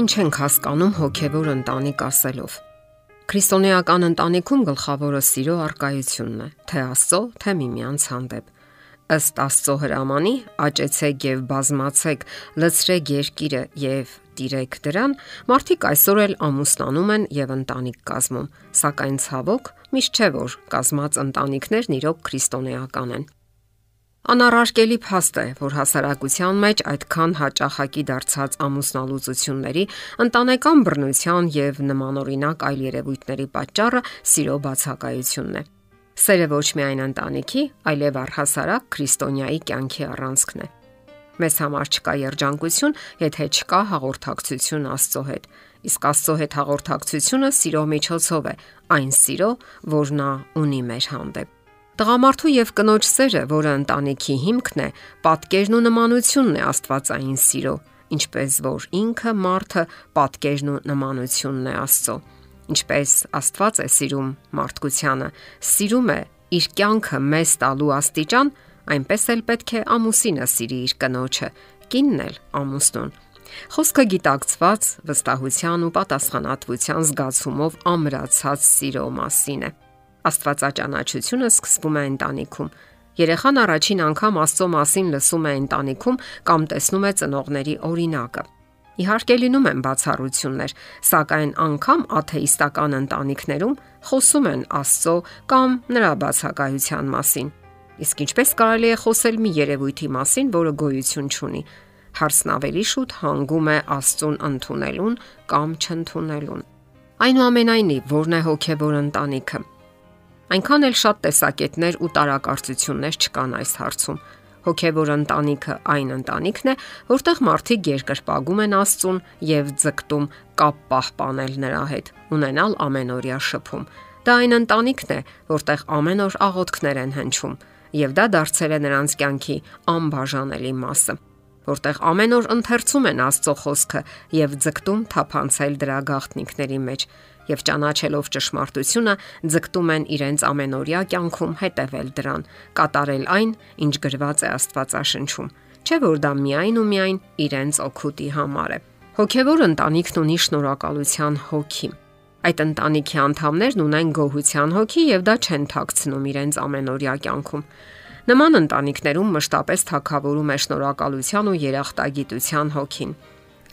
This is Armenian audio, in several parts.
Ինչ ենք հասկանում հոգևոր ընտանիք ասելով։ Քրիստոնեական ընտանիքում գլխավորը սիրո արկայությունն է, թե Աստծո, թե միմյանց հանդեպ։ Ըստ Աստծո հրամանի, աճեցեք եւ բազմացեք, լցրեք երկիրը եւ տիրեք դրան, մարդիկ այսօր էլ ամուսնանում են եւ ընտանիք կազմում, սակայն ցավոք միշտ չէ որ կազմած ընտանիքներն իրոք քրիստոնեական են։ Անառարկելի փաստ է, որ հասարակության մեջ այդքան հաճախակի դարձած ամուսնալուծությունների, ընտանեկան բռնության եւ նմանօրինակ այլ երևույթների պատճառը սիրո բացակայությունն է։ Սերը ոչ միայն ընտանիքի, այլև առհասարակ քրիստոնյայի կյանքի առանցքն է։ Մեզ համար չկա երջանկություն, եթե չկա հաղորդակցություն Աստծո հետ։ Իսկ Աստծո հետ հաղորդակցությունը սիրո միջոցով է, այն սիրո, որ նա ունի մեր հանդեպ։ Տղամարդու եւ կնոջ սերը, որը ընտանիքի հիմքն է, պատկերն ու նմանությունն է Աստվածային սիրո, ինչպես որ ինքը մարդը պատկերն ու նմանությունն է Աստծո։ Ինչպես Աստված է սիրում մարդկությանը, սիրում է իր կյանքը մեզ տալու աստիճան, այնպես էլ պետք է ամուսինը սիրի իր կնոջը, կինն էլ ամուսնուն։ Խոսքը գիտակցված վստահության ու պատասխանատվության զգացումով ամրացած սիրո մասին է։ Աստվածաճանաչությունը սկսվում է ընտանիքում։ Երեխան առաջին անգամ Աստծո մասին լսում է ընտանիքում կամ տեսնում է ծնողների օրինակը։ Իհարկե լինում են բացառություններ, սակայն անգամ աթեիստական ընտանիքներում խոսում են Աստծո կամ նրա բացակայության մասին։ Իսկ ինչպես կարելի է խոսել մի երևույթի մասին, որը գոյություն չունի։ Հարցն ավելի շուտ հանգում է Աստծուն ընդունելուն կամ չընդունելուն։ Այնուամենայնիվ, որն է հոգևոր ընտանիքը։ Այնքան էլ շատ տեսակետներ ու տարակարծություններ չկան այս հարցում։ Հոգևոր ընտանիքը այն ընտանիքն է, որտեղ մարդիկ երկրպագում են Աստծուն եւ ձգտում կապ պահպանել նրա հետ, ունենալ ամենօրյա շփում։ Դա այն ընտանիքն է, որտեղ ամեն օր աղոթքներ են հնչում, եւ դա դարձել է նրանց կյանքի անբաժանելի մասը որտեղ ամեն օր ընթերցում են Աստծո խոսքը եւ ձգտում թափանցել դրա գաղտնիքների մեջ եւ ճանաչելով ճշմարտությունը ձգտում են իրենց ամենօրյա կյանքում հետևել դրան, կատարել այն, ինչ գրված է Աստվածաշնչում։ Չէ որ դա միայն ու միայն իրենց օգուտի համար է։ Հոգևոր ընտանիքն ունի շնորհակալության հոգի։ Այդ ընտանիքի անդամներն ունեն գոհության հոգի եւ դա չեն թաքցնում իրենց ամենօրյա կյանքում։ Նման ընտանիքներում մշտապես թակավորում է շնորհակալության ու երախտագիտության հոգին։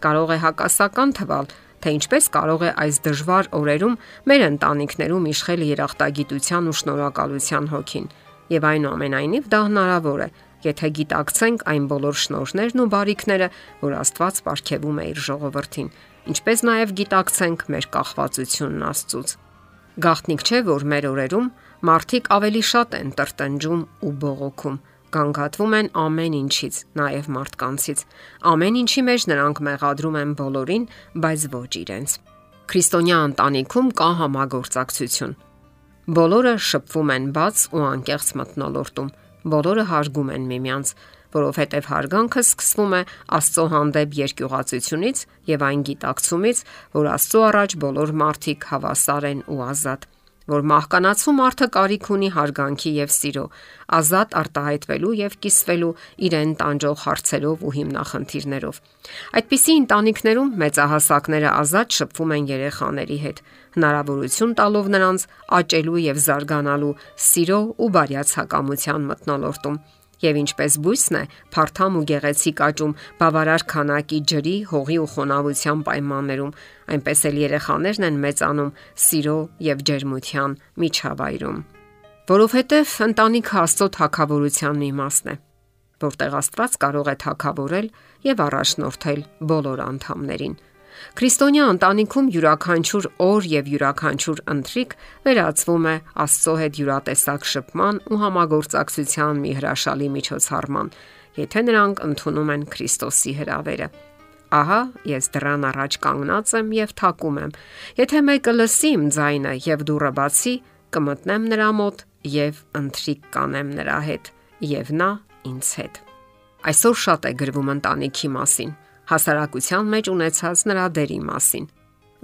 Կարող է հակասական թվալ, թե ինչպես կարող է այս դժվար օրերում մեր ընտանիքներում իշխել երախտագիտության ու շնորհակալության հոգին։ Եվ այնուամենայնիվ դա հնարավոր է, եթե գիտակցենք այն բոլոր շնորհներն ու բարիքները, որ Աստված ապարգևում է իր ժողովրդին, ինչպես նաև գիտակցենք մեր կախվածությունն Աստծուց։ Գաղտնիք չէ, որ մեր օրերում մարդիկ ավելի շատ են տրտնջում ու բողոքում, գանգատվում են ամեն ինչից, նաև մարդկանցից։ Ամեն ինչի մեջ նրանք մեղադրում են բոլորին, բայց ոչ իրենց։ Քրիստոնյա ընտանիքում կա համագործակցություն։ Բոլորը շփվում են բաց ու անկեղծ մտնոլորտում։ Բոլորը հարգում են միմյանց, որովհետև հարգանքը սկսվում է Աստծո հանդեպ երկյուղացությունից եւ այն գիտակցումից, որ Աստծո առաջ բոլոր մարդիկ հավասար են ու ազատ որ մահկանացու մարդը կարիք ունի հարգանքի եւ սիրո, ազատ արտահայտվելու եւ կիսվելու իրեն տանջող հարցերով ու հիմնախնդիրներով։ Այդպիսի ընտանիքներում մեծահասակները ազատ շփվում են երեխաների հետ, հնարավորություն տալով նրանց աճելու եւ զարգանալու սիրո ու բարյացակամության մտնոլորտում եւ ինչպես բույսն է փարթամ ու գեղեցիկ աճում բավարար քանակի ջրի, հողի ու խոնավության պայմաններում, այնպես էլ երեխաներն են մեծանում սիրո եւ ջերմության միջավայրում։ Որովհետեւ ընտանիքը Աստծո թակավորության մի մասն է, որտեղ Աստված կարող է թակավորել եւ առաջնորդել բոլոր անդամներին։ Քրիստոնյա ընտանիքում յուրաքանչյուր օր եւ յուրաքանչյուր ընթրիկ վերածվում է Աստծո հետ յուրատեսակ շփման ու համագործակցության մի հրաշալի միջոցառման, եթե նրանք ընդունում են Քրիստոսի հրավերը։ Ահա ես դրան առաջ կանգնած եմ եւ թակում եմ։ Եթե մեկը լսի իմ ձայնը եւ դուռը բացի, կմտնեմ նրա մոտ եւ ընթրիկ կանեմ նրա հետ եւ նա ինձ հետ։ Այսօր շատ է գրվում ընտանիքի մասին հասարակության մեջ ունեցած նրա դերի մասին։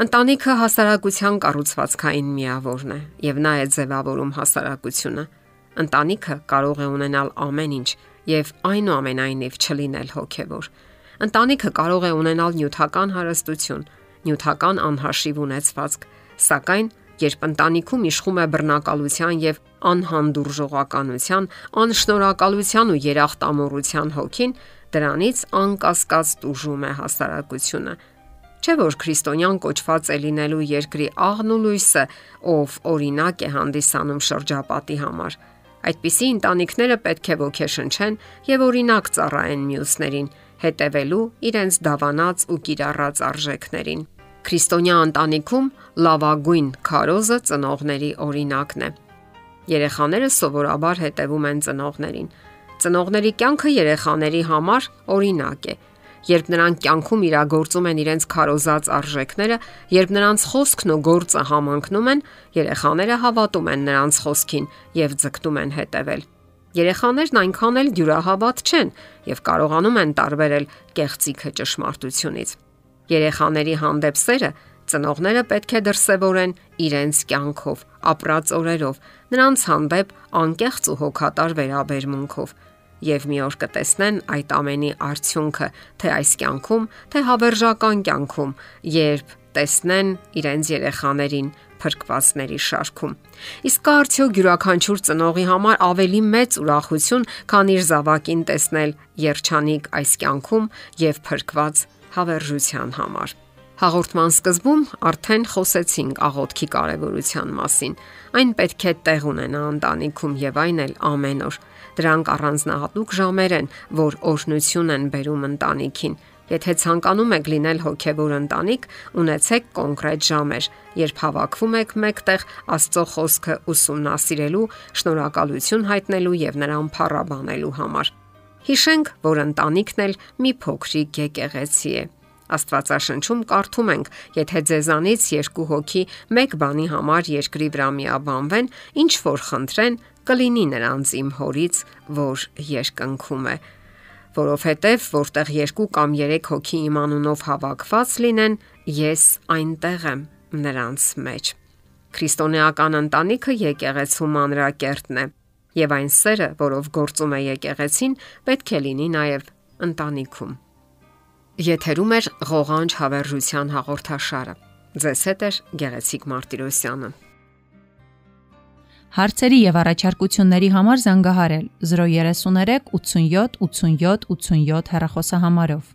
Ընտանիքը հասարակության կառուցվածքային միավորն է եւ նա է ձևավորում հասարակությունը։ Ընտանիքը կարող է ունենալ ամեն ինչ եւ այնուամենայնիվ չլինել հոգեվոր։ Ընտանիքը կարող է ունենալ նյութական հարստություն, նյութական անհաշիվ ունեցվածք, սակայն երբ ընտանիքում իշխում է բռնակալության եւ անհանդուրժողականության, անշնորհակալության ու երախտամոռության հոգին, դրանից անկասկած տուժում է հասարակությունը։ Չէ որ քրիստոնյան կոչված է լինելու երկրի աղն ու լույսը, ով օրինակ է հանդիսանում շրջապատի համար։ Այդպիսի ընտանիքները պետք է ոգեշնչեն եւ օրինակ ծառայեն մյուսներին, հետևելու իրենց դավանած ու կիրառած արժեքներին։ Քրիստոնյա ընտանիքում լավագույն քարոզը ծնողների օրինակն է։ Երեխաները սովորաբար հետևում են ծնողներին։ Ծնողների կյանքը երեխաների համար օրինակ է։ Երբ նրանք կյանքում իրագործում են իրենց քարոզած արժեքները, երբ նրանց խոսքն ու գործը համընկնում են, երեխաները հավատում են նրանց խոսքին եւ ձգտում են հետևել։ Երեխաներն այնքան էլ դյուրահավատ չեն եւ կարողանում են տարբերել կեղծիքը ճշմարտությունից։ Երեխաների հանդեպ սերը ծնողները պետք է դրսևորեն իրենց կյանքով, ապրած օրերով, նրանց հանդեպ անկեղծ ու հոգատար վերաբերմունքով եւ մի օր կտեսնեն այդ ամենի արդյունքը, թե այս կյանքում, թե հավերժական կյանքում, երբ տեսնեն իրենց երեխաներին փրկվածների շարքում։ Իսկ արդյոք յուրաքանչյուր ծնողի համար ավելի մեծ ուրախություն, քան իր զավակին տեսնել երջանիկ այս կյանքում եւ փրկված հավերժության համար։ Հաղորդման սկզբում արդեն խոսեցինք աղոթքի կարևորության մասին։ Այն պետք է տեղ ունենա ընտանիքում եւ այն էլ ամեն օր։ Դրանք առանձնահատուկ ժամեր են, որ օրհնություն են բերում ընտանիքին Եթե ցանկանում եք լինել հոգևոր ընտանիք, ունեցեք կոնկրետ ժամեր, երբ հավաքվում եք մեկտեղ Աստծո խոսքը ուսումնասիրելու, շնորհակալություն հայտնելու եւ նրան փառաբանելու համար։ Հիշենք, որ ընտանիքն էլ մի փոքրիկ եկեղեցի է։ Աստվածաշնչում կարդում ենք. եթե ձեզանից երկու հոգի մեկ բանի համար երկրի վրա միաբանվեն, ինչ որ խնդրեն, կլինի նրանց իմ հորից, որ երկնքում է որովհետև որտեղ երկու կամ երեք հոգի իմ անունով հավաքված լինեն, ես այնտեղ եմ նրանց մեջ։ Քրիստոնեական ընտանիքը եկեղեցու մանրակերտն է, եւ այն սերը, որով գործում է եկեղեցին, պետք է լինի նաեւ ընտանիքում։ Եթերում է ղողանջ հավերժության հաղորդաշարը։ Ձեզ հետ է Գեղեցիկ Մարտիրոսյանը։ Հարցերի եւ առաջարկությունների համար զանգահարել 033 87 87 87 հեռախոսահամարով։